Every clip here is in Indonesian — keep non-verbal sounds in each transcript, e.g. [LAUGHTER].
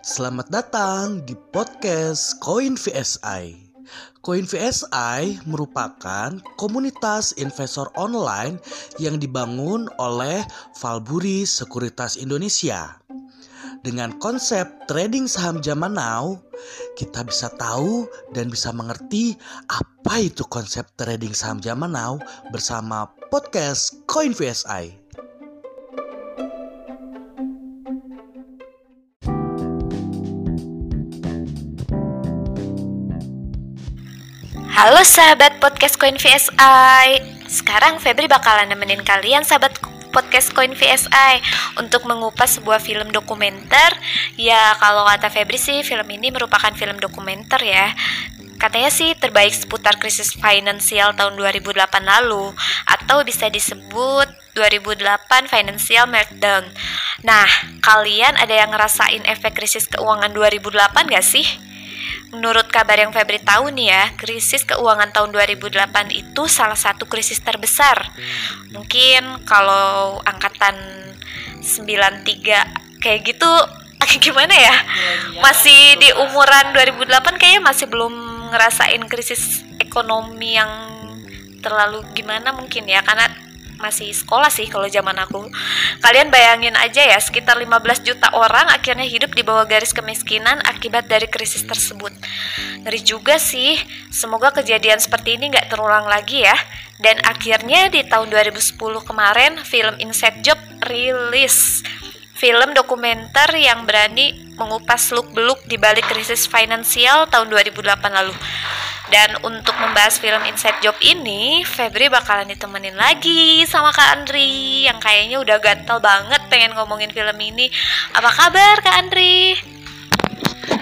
Selamat datang di podcast Koin VSI. Koin VSI merupakan komunitas investor online yang dibangun oleh Valburi Sekuritas Indonesia. Dengan konsep trading saham zaman now, kita bisa tahu dan bisa mengerti apa itu konsep trading saham zaman now bersama podcast Koin VSI. Halo sahabat podcast Coin VSI Sekarang Febri bakalan nemenin kalian sahabat podcast Coin VSI Untuk mengupas sebuah film dokumenter. Ya kalau kata Febri sih film ini merupakan film dokumenter ya. Katanya sih terbaik seputar krisis finansial tahun 2008 lalu Atau bisa disebut 2008 Financial Meltdown. Nah, kalian ada yang ngerasain efek krisis keuangan 2008 gak sih? Menurut kabar yang Febri tahu nih ya, krisis keuangan tahun 2008 itu salah satu krisis terbesar. Mungkin kalau angkatan 93 kayak gitu [LAUGHS] gimana ya? Masih di umuran 2008 kayaknya masih belum ngerasain krisis ekonomi yang terlalu gimana mungkin ya karena masih sekolah sih kalau zaman aku. Kalian bayangin aja ya, sekitar 15 juta orang akhirnya hidup di bawah garis kemiskinan akibat dari krisis tersebut. Ngeri juga sih, semoga kejadian seperti ini nggak terulang lagi ya. Dan akhirnya di tahun 2010 kemarin, film Inside Job rilis. Film dokumenter yang berani mengupas seluk-beluk di balik krisis finansial tahun 2008 lalu. Dan untuk membahas film Inside Job ini, Febri bakalan ditemenin lagi sama Kak Andri yang kayaknya udah gatel banget pengen ngomongin film ini. Apa kabar Kak Andri?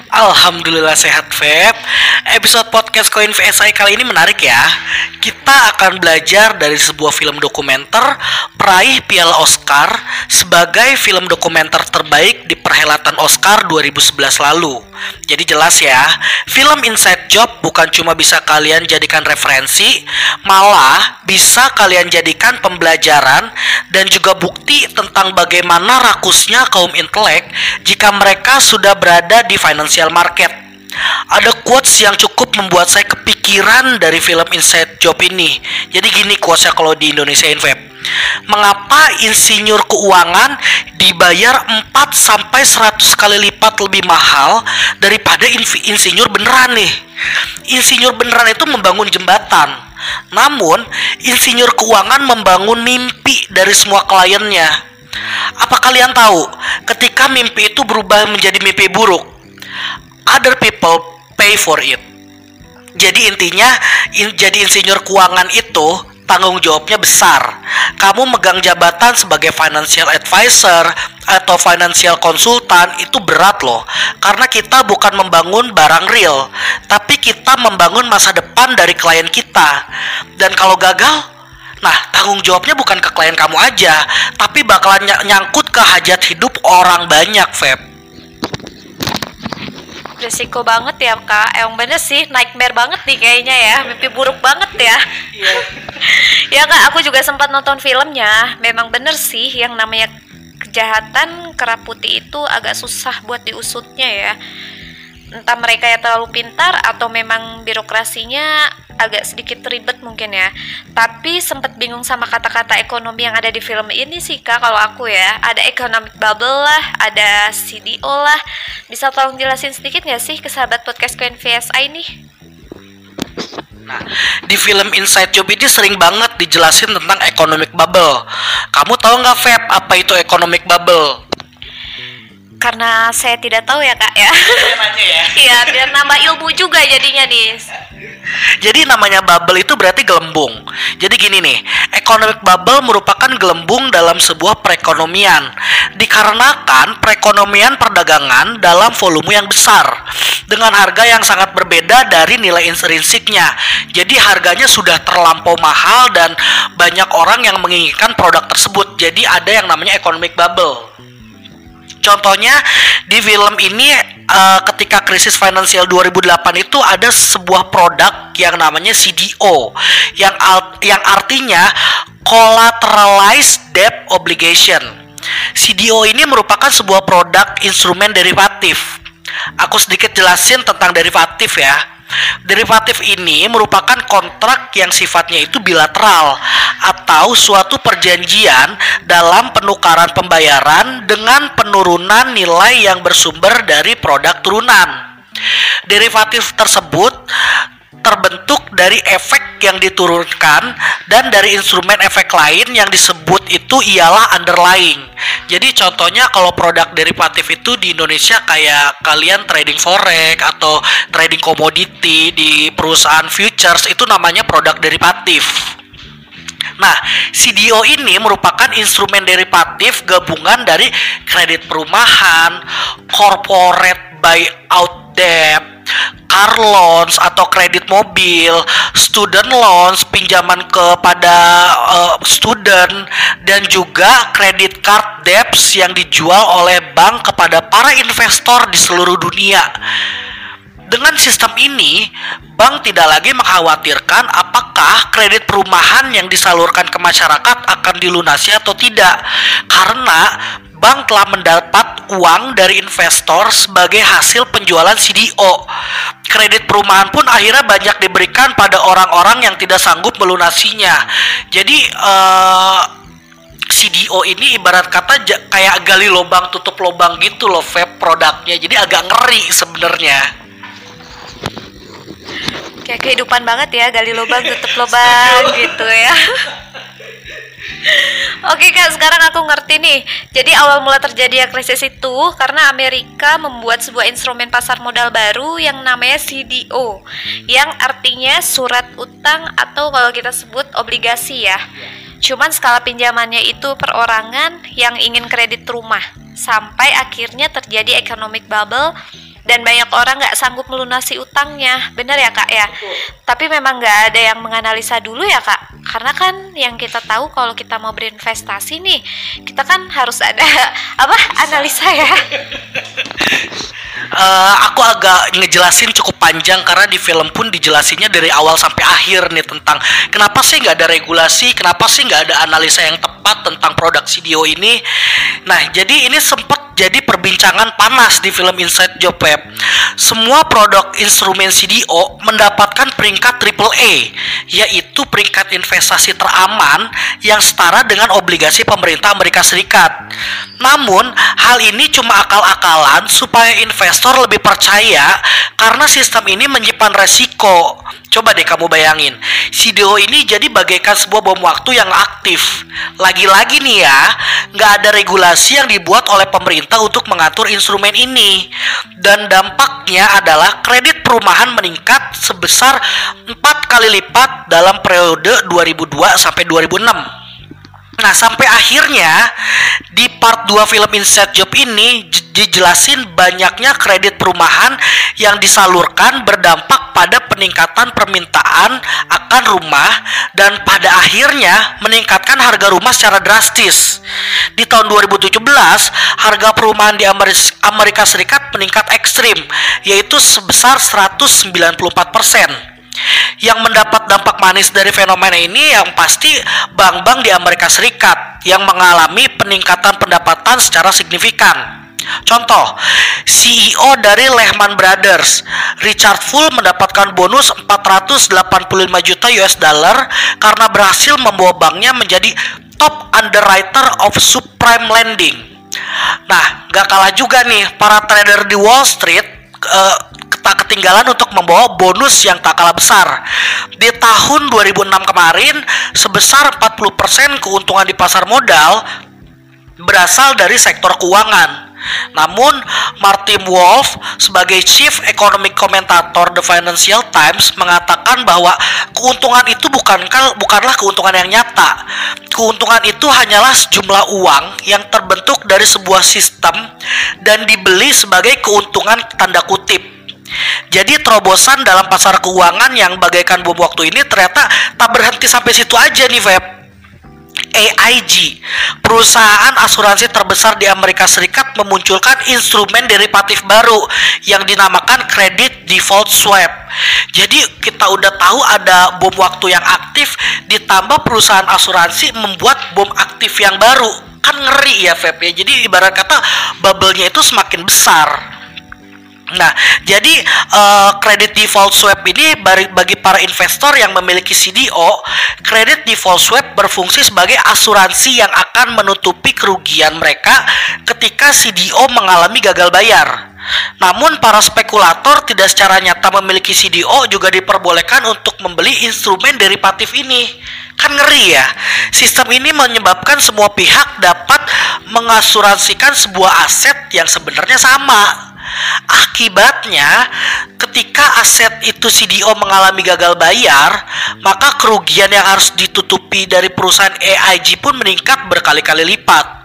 Alhamdulillah sehat Feb Episode podcast Koin VSI kali ini menarik ya Kita akan belajar dari sebuah film dokumenter Peraih Piala Oscar Sebagai film dokumenter terbaik di perhelatan Oscar 2011 lalu Jadi jelas ya Film Inside Job bukan cuma bisa kalian jadikan referensi Malah bisa kalian jadikan pembelajaran Dan juga bukti tentang bagaimana rakusnya kaum intelek Jika mereka sudah berada di financial market. Ada quotes yang cukup membuat saya kepikiran dari film Inside Job ini. Jadi gini quotesnya kalau di Indonesia Web. Mengapa insinyur keuangan dibayar 4 sampai 100 kali lipat lebih mahal daripada insinyur beneran nih? Insinyur beneran itu membangun jembatan. Namun, insinyur keuangan membangun mimpi dari semua kliennya. Apa kalian tahu ketika mimpi itu berubah menjadi mimpi buruk? Other people pay for it. Jadi intinya in, jadi insinyur keuangan itu tanggung jawabnya besar. Kamu megang jabatan sebagai financial advisor atau financial konsultan itu berat loh. Karena kita bukan membangun barang real, tapi kita membangun masa depan dari klien kita. Dan kalau gagal, nah tanggung jawabnya bukan ke klien kamu aja, tapi bakalan ny nyangkut ke hajat hidup orang banyak, Feb Risiko banget ya kak, emang bener sih nightmare banget nih kayaknya ya, mimpi buruk banget ya. Iya. [LAUGHS] ya kak, aku juga sempat nonton filmnya, memang bener sih yang namanya kejahatan kerap putih itu agak susah buat diusutnya ya. Entah mereka yang terlalu pintar atau memang birokrasinya agak sedikit ribet mungkin ya. Tapi sempat bingung sama kata-kata ekonomi yang ada di film ini sih kak. Kalau aku ya, ada economic bubble lah, ada CDO lah. Bisa tolong jelasin sedikit nggak sih ke sahabat podcast Queen VSI ini? Nah, di film Inside Job ini sering banget dijelasin tentang economic bubble. Kamu tahu nggak Feb apa itu economic bubble? Karena saya tidak tahu ya kak ya. Iya, biar nambah ilmu juga jadinya nih. Jadi namanya bubble itu berarti gelembung. Jadi gini nih, economic bubble merupakan gelembung dalam sebuah perekonomian. Dikarenakan perekonomian perdagangan dalam volume yang besar dengan harga yang sangat berbeda dari nilai intrinsiknya. Jadi harganya sudah terlampau mahal dan banyak orang yang menginginkan produk tersebut. Jadi ada yang namanya economic bubble. Contohnya di film ini uh, ketika krisis finansial 2008 itu ada sebuah produk yang namanya CDO yang yang artinya collateralized debt obligation. CDO ini merupakan sebuah produk instrumen derivatif Aku sedikit jelasin tentang derivatif ya. Derivatif ini merupakan kontrak yang sifatnya itu bilateral atau suatu perjanjian dalam penukaran pembayaran dengan penurunan nilai yang bersumber dari produk turunan. Derivatif tersebut terbentuk dari efek yang diturunkan dan dari instrumen efek lain yang disebut itu ialah underlying. Jadi contohnya kalau produk derivatif itu di Indonesia kayak kalian trading forex atau trading komoditi di perusahaan futures itu namanya produk derivatif. Nah, CDO ini merupakan instrumen derivatif gabungan dari kredit perumahan, corporate buyout debt, car loans atau kredit mobil, student loans, pinjaman kepada uh, student dan juga kredit card debts yang dijual oleh bank kepada para investor di seluruh dunia. Dengan sistem ini, bank tidak lagi mengkhawatirkan apakah kredit perumahan yang disalurkan ke masyarakat akan dilunasi atau tidak, karena bank telah mendapat uang dari investor sebagai hasil penjualan CDO. Kredit perumahan pun akhirnya banyak diberikan pada orang-orang yang tidak sanggup melunasinya. Jadi uh, CDO ini ibarat kata kayak gali lubang tutup lubang gitu loh vape produknya. Jadi agak ngeri sebenarnya kayak kehidupan banget ya gali lubang tutup [LAUGHS] lubang gitu ya [LAUGHS] Oke kak, sekarang aku ngerti nih. Jadi awal mula terjadi krisis itu karena Amerika membuat sebuah instrumen pasar modal baru yang namanya CDO, yang artinya surat utang atau kalau kita sebut obligasi ya. Cuman skala pinjamannya itu perorangan yang ingin kredit rumah, sampai akhirnya terjadi economic bubble dan banyak orang nggak sanggup melunasi utangnya benar ya kak ya Betul. tapi memang nggak ada yang menganalisa dulu ya kak karena kan yang kita tahu kalau kita mau berinvestasi nih kita kan harus ada [LAUGHS] apa analisa ya uh, [LAUGHS] aku agak ngejelasin cukup panjang karena di film pun dijelasinnya dari awal sampai akhir nih tentang kenapa sih nggak ada regulasi kenapa sih nggak ada analisa yang tepat tentang produk CDO ini nah jadi ini sempat jadi perbincangan panas di film Inside Job Web. Semua produk instrumen CDO mendapatkan peringkat AAA, yaitu peringkat investasi teraman yang setara dengan obligasi pemerintah Amerika Serikat. Namun, hal ini cuma akal-akalan supaya investor lebih percaya karena sistem ini menyimpan resiko. Coba deh kamu bayangin, CDO ini jadi bagaikan sebuah bom waktu yang aktif. Lagi-lagi nih ya, nggak ada regulasi yang dibuat oleh pemerintah untuk mengatur instrumen ini. Dan dampaknya adalah kredit perumahan meningkat sebesar 4 kali lipat dalam periode 2002 sampai 2006. Nah, sampai akhirnya di part 2 film Inside Job ini dijelasin banyaknya kredit perumahan yang disalurkan berdampak pada peningkatan permintaan akan rumah dan pada akhirnya meningkatkan harga rumah secara drastis. Di tahun 2017, harga perumahan di Amerika Serikat meningkat ekstrim, yaitu sebesar 194 persen yang mendapat dampak manis dari fenomena ini yang pasti bank-bank di Amerika Serikat yang mengalami peningkatan pendapatan secara signifikan. Contoh, CEO dari Lehman Brothers, Richard Full mendapatkan bonus 485 juta US dollar karena berhasil membawa banknya menjadi top underwriter of subprime lending. Nah, gak kalah juga nih para trader di Wall Street uh, tak ketinggalan untuk membawa bonus yang tak kalah besar. Di tahun 2006 kemarin, sebesar 40% keuntungan di pasar modal berasal dari sektor keuangan. Namun, Martin Wolf sebagai Chief Economic Commentator The Financial Times mengatakan bahwa keuntungan itu bukan bukanlah keuntungan yang nyata. Keuntungan itu hanyalah sejumlah uang yang terbentuk dari sebuah sistem dan dibeli sebagai keuntungan tanda kutip. Jadi terobosan dalam pasar keuangan yang bagaikan bom waktu ini ternyata tak berhenti sampai situ aja nih Web. AIG, perusahaan asuransi terbesar di Amerika Serikat memunculkan instrumen derivatif baru yang dinamakan Credit Default Swap. Jadi kita udah tahu ada bom waktu yang aktif ditambah perusahaan asuransi membuat bom aktif yang baru. Kan ngeri ya Feb ya. Jadi ibarat kata bubble-nya itu semakin besar. Nah, jadi uh, kredit default swap ini bagi para investor yang memiliki CDO, kredit default swap berfungsi sebagai asuransi yang akan menutupi kerugian mereka ketika CDO mengalami gagal bayar. Namun para spekulator tidak secara nyata memiliki CDO juga diperbolehkan untuk membeli instrumen derivatif ini. Kan ngeri ya. Sistem ini menyebabkan semua pihak dapat mengasuransikan sebuah aset yang sebenarnya sama Akibatnya, ketika aset itu CDO mengalami gagal bayar, maka kerugian yang harus ditutupi dari perusahaan AIG pun meningkat berkali-kali lipat.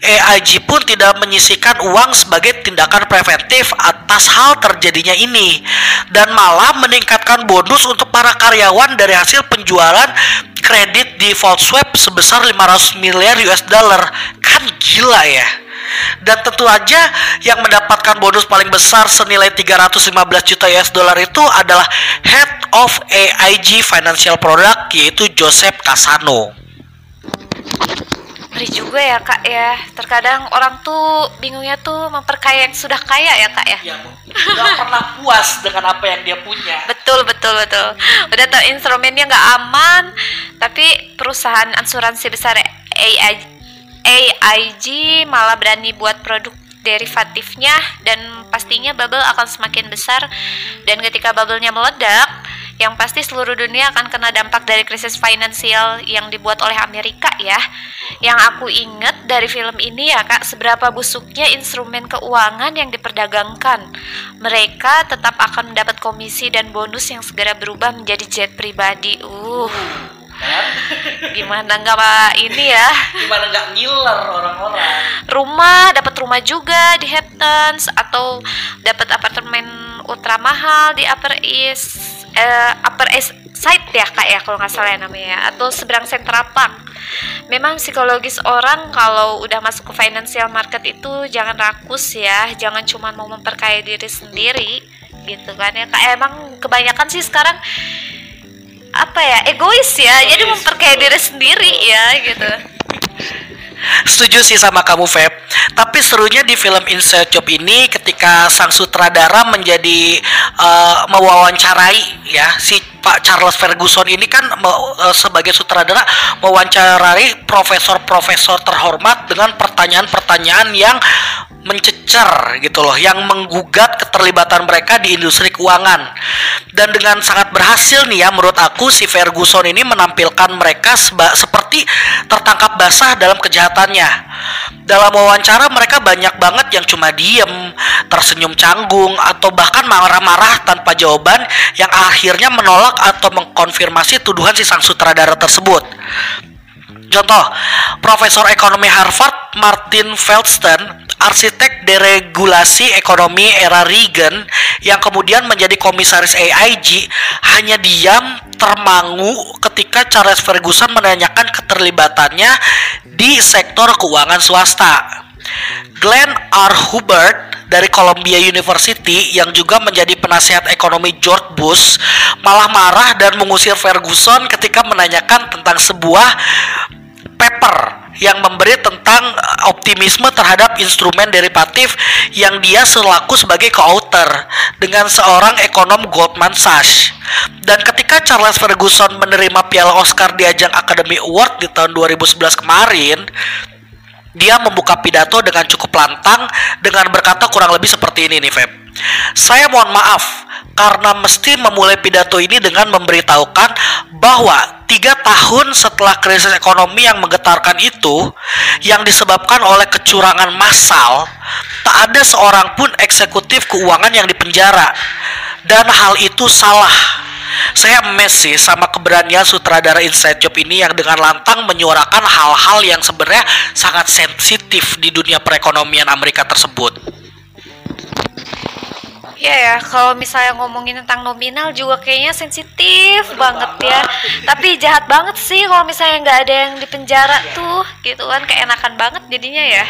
AIG pun tidak menyisikan uang sebagai tindakan preventif atas hal terjadinya ini dan malah meningkatkan bonus untuk para karyawan dari hasil penjualan kredit default swap sebesar 500 miliar US dollar. Kan gila ya dan tentu aja yang mendapatkan bonus paling besar senilai 315 juta US dollar itu adalah Head of AIG Financial Product yaitu Joseph Casano. Ngeri juga ya kak ya. Terkadang orang tuh bingungnya tuh memperkaya yang sudah kaya ya kak ya? Iya Gak pernah puas dengan apa yang dia punya. Betul betul betul. Udah tau instrumennya gak aman Tapi perusahaan asuransi besar AIG AIG malah berani buat produk derivatifnya dan pastinya bubble akan semakin besar. Dan ketika bubble-nya meledak yang pasti seluruh dunia akan kena dampak dari krisis finansial yang dibuat oleh Amerika ya. Yang aku inget dari film ini ya kak seberapa busuknya instrumen keuangan yang diperdagangkan. Mereka tetap akan mendapat komisi dan bonus yang segera berubah menjadi jet pribadi. Uh kan? [LAUGHS] Gimana nggak pak? Ini ya. Gimana nggak ngiler orang-orang? Rumah dapat rumah juga di Hamptons atau dapat apartemen ultra mahal di Upper East uh, Upper East Side ya kak ya kalau nggak salah ya namanya atau seberang Central Park. Memang psikologis orang kalau udah masuk ke financial market itu jangan rakus ya jangan cuma mau memperkaya diri sendiri gitu kan ya kak. Emang kebanyakan sih sekarang apa ya egois ya. Egois. jadi memperkaya diri sendiri ya gitu. Setuju sih sama kamu Feb. Tapi serunya di film Inside Job ini Ketika sang sutradara menjadi uh, Mewawancarai ya Si Pak Charles Ferguson ini kan uh, Sebagai sutradara Mewawancarai profesor-profesor terhormat Dengan pertanyaan-pertanyaan yang mencecer gitu loh yang menggugat keterlibatan mereka di industri keuangan. Dan dengan sangat berhasil nih ya menurut aku si Ferguson ini menampilkan mereka seperti tertangkap basah dalam kejahatannya. Dalam wawancara mereka banyak banget yang cuma diem tersenyum canggung atau bahkan marah-marah tanpa jawaban yang akhirnya menolak atau mengkonfirmasi tuduhan si sang sutradara tersebut Contoh, Profesor Ekonomi Harvard Martin Feldston, arsitek deregulasi ekonomi era Reagan yang kemudian menjadi komisaris AIG, hanya diam termangu ketika Charles Ferguson menanyakan keterlibatannya di sektor keuangan swasta. Glenn R. Hubert dari Columbia University yang juga menjadi penasihat ekonomi George Bush malah marah dan mengusir Ferguson ketika menanyakan tentang sebuah paper yang memberi tentang uh, optimisme terhadap instrumen derivatif yang dia selaku sebagai co-author dengan seorang ekonom Goldman Sachs. Dan ketika Charles Ferguson menerima piala Oscar di ajang Academy Award di tahun 2011 kemarin, dia membuka pidato dengan cukup lantang dengan berkata kurang lebih seperti ini nih Feb. Saya mohon maaf karena mesti memulai pidato ini dengan memberitahukan bahwa tiga tahun setelah krisis ekonomi yang menggetarkan itu yang disebabkan oleh kecurangan massal tak ada seorang pun eksekutif keuangan yang dipenjara dan hal itu salah saya mes sih sama keberanian sutradara Inside Job ini yang dengan lantang menyuarakan hal-hal yang sebenarnya sangat sensitif di dunia perekonomian Amerika tersebut. Ya ya, kalau misalnya ngomongin tentang nominal juga kayaknya sensitif banget ya. Tapi jahat banget sih kalau misalnya nggak ada yang di penjara tuh, gitu kan keenakan banget jadinya ya.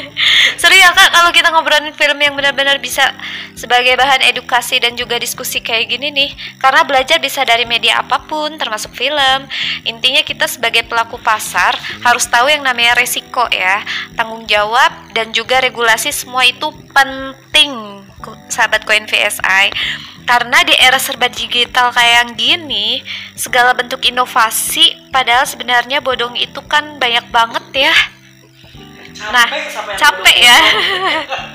[LAUGHS] Seru ya kak kalau kita ngobrolin film yang benar-benar bisa sebagai bahan edukasi dan juga diskusi kayak gini nih. Karena belajar bisa dari media apa pun, termasuk film. Intinya kita sebagai pelaku pasar harus tahu yang namanya resiko ya, tanggung jawab dan juga regulasi semua itu penting sahabat koin VSI karena di era serba digital kayak yang gini segala bentuk inovasi padahal sebenarnya bodong itu kan banyak banget ya. Nah capek ya.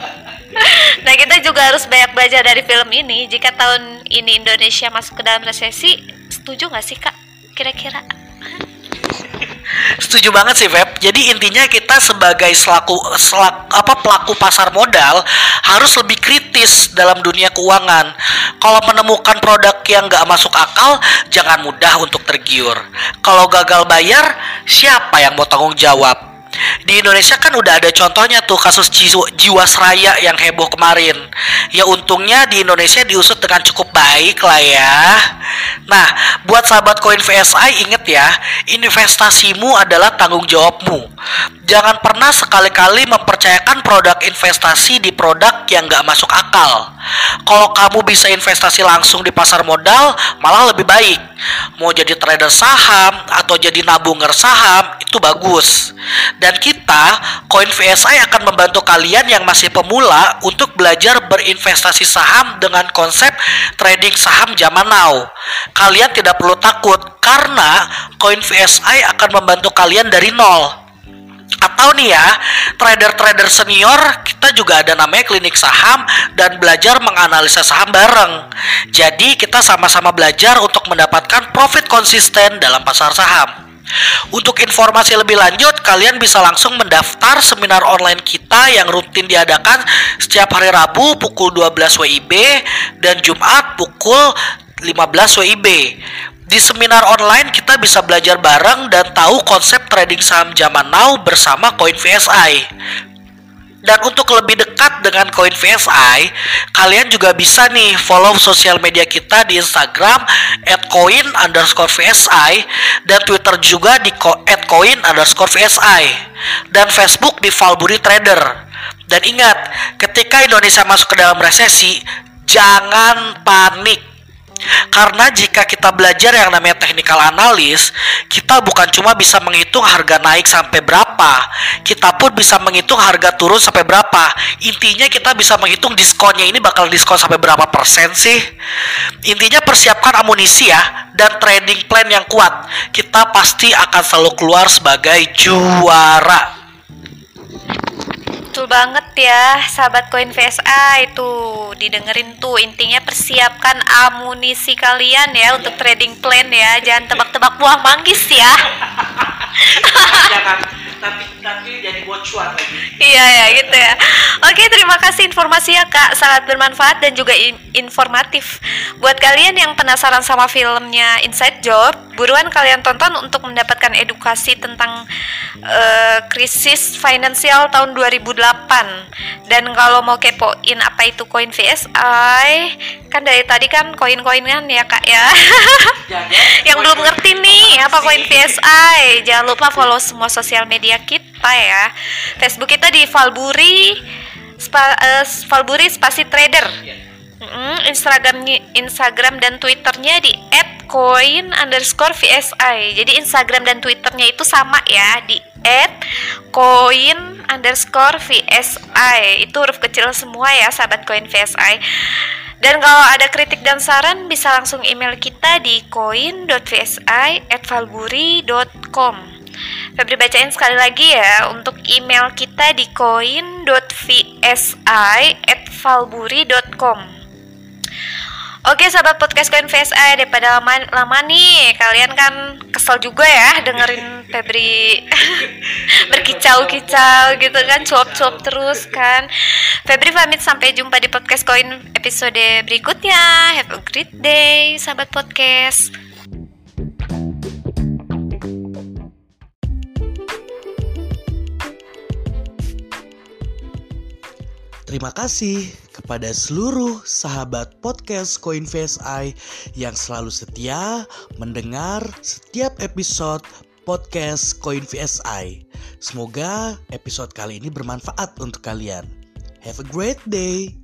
[LAUGHS] nah kita juga harus banyak belajar dari film ini. Jika tahun ini Indonesia masuk ke dalam resesi setuju nggak sih kak? Kira-kira Setuju banget sih Feb. Jadi intinya kita sebagai selaku selak, apa pelaku pasar modal harus lebih kritis dalam dunia keuangan. Kalau menemukan produk yang nggak masuk akal, jangan mudah untuk tergiur. Kalau gagal bayar, siapa yang mau tanggung jawab? Di Indonesia kan udah ada contohnya tuh kasus jiwa, jiwasraya yang heboh kemarin. Ya untungnya di Indonesia diusut dengan cukup baik lah ya. Nah, buat sahabat koin VSI inget ya, investasimu adalah tanggung jawabmu. Jangan pernah sekali-kali mempercayakan produk investasi di produk yang nggak masuk akal. Kalau kamu bisa investasi langsung di pasar modal, malah lebih baik. Mau jadi trader saham atau jadi nabunger saham, itu bagus. Dan kita, Koin VSI akan membantu kalian yang masih pemula untuk belajar berinvestasi saham dengan konsep trading saham zaman now. Kalian tidak perlu takut karena Koin VSI akan membantu kalian dari nol. Atau nih ya, trader-trader senior kita juga ada namanya klinik saham dan belajar menganalisa saham bareng. Jadi kita sama-sama belajar untuk mendapatkan profit konsisten dalam pasar saham. Untuk informasi lebih lanjut, kalian bisa langsung mendaftar seminar online kita yang rutin diadakan setiap hari Rabu pukul 12 WIB dan Jumat pukul 15 WIB. Di seminar online kita bisa belajar bareng dan tahu konsep trading saham zaman now bersama Coin VSI. Dan untuk lebih dekat dengan Koin VSI, kalian juga bisa nih follow sosial media kita di Instagram VSI dan Twitter juga di VSI dan Facebook di Valburi Trader. Dan ingat, ketika Indonesia masuk ke dalam resesi, jangan panik karena jika kita belajar yang namanya technical analis, kita bukan cuma bisa menghitung harga naik sampai berapa, kita pun bisa menghitung harga turun sampai berapa. Intinya kita bisa menghitung diskonnya ini bakal diskon sampai berapa persen sih. Intinya persiapkan amunisi ya dan trading plan yang kuat. Kita pasti akan selalu keluar sebagai juara. Betul banget ya, sahabat koin VSA itu didengerin tuh. Intinya persiapkan amunisi kalian ya untuk trading plan ya, jangan tebak-tebak buah manggis ya. [LAUGHS] tapi tapi jadi bocuan lagi. Iya ya gitu ya. Oke terima kasih informasi ya kak sangat bermanfaat dan juga in informatif. Buat kalian yang penasaran sama filmnya Inside Job, buruan kalian tonton untuk mendapatkan edukasi tentang uh, krisis finansial tahun 2008. Dan kalau mau kepoin apa itu koin VSI, kan dari tadi kan koin-koinan ya kak ya. [LAUGHS] yang belum ngerti nih apa koin VSI, jangan lupa follow semua sosial media kita ya. Facebook kita di Valburi spa, uh, Valburi spasi trader. Mm, Instagram Instagram dan Twitternya di @coin underscore VSI. Jadi Instagram dan Twitternya itu sama ya di @coin underscore VSI. Itu huruf kecil semua ya sahabat koin VSI. Dan kalau ada kritik dan saran bisa langsung email kita di coin.vsi@valburi.com. Febri bacain sekali lagi ya untuk email kita di coin.vsi@valburi.com. Oke sahabat podcast Koin VSI daripada lama, lama nih. Kalian kan kesel juga ya dengerin Febri [LAUGHS] berkicau-kicau gitu kan cuap-cuap terus kan. Febri pamit sampai jumpa di podcast Koin episode berikutnya. Have a great day sahabat podcast Terima kasih kepada seluruh sahabat podcast Koin VSI yang selalu setia mendengar setiap episode podcast Koin VSI. Semoga episode kali ini bermanfaat untuk kalian. Have a great day.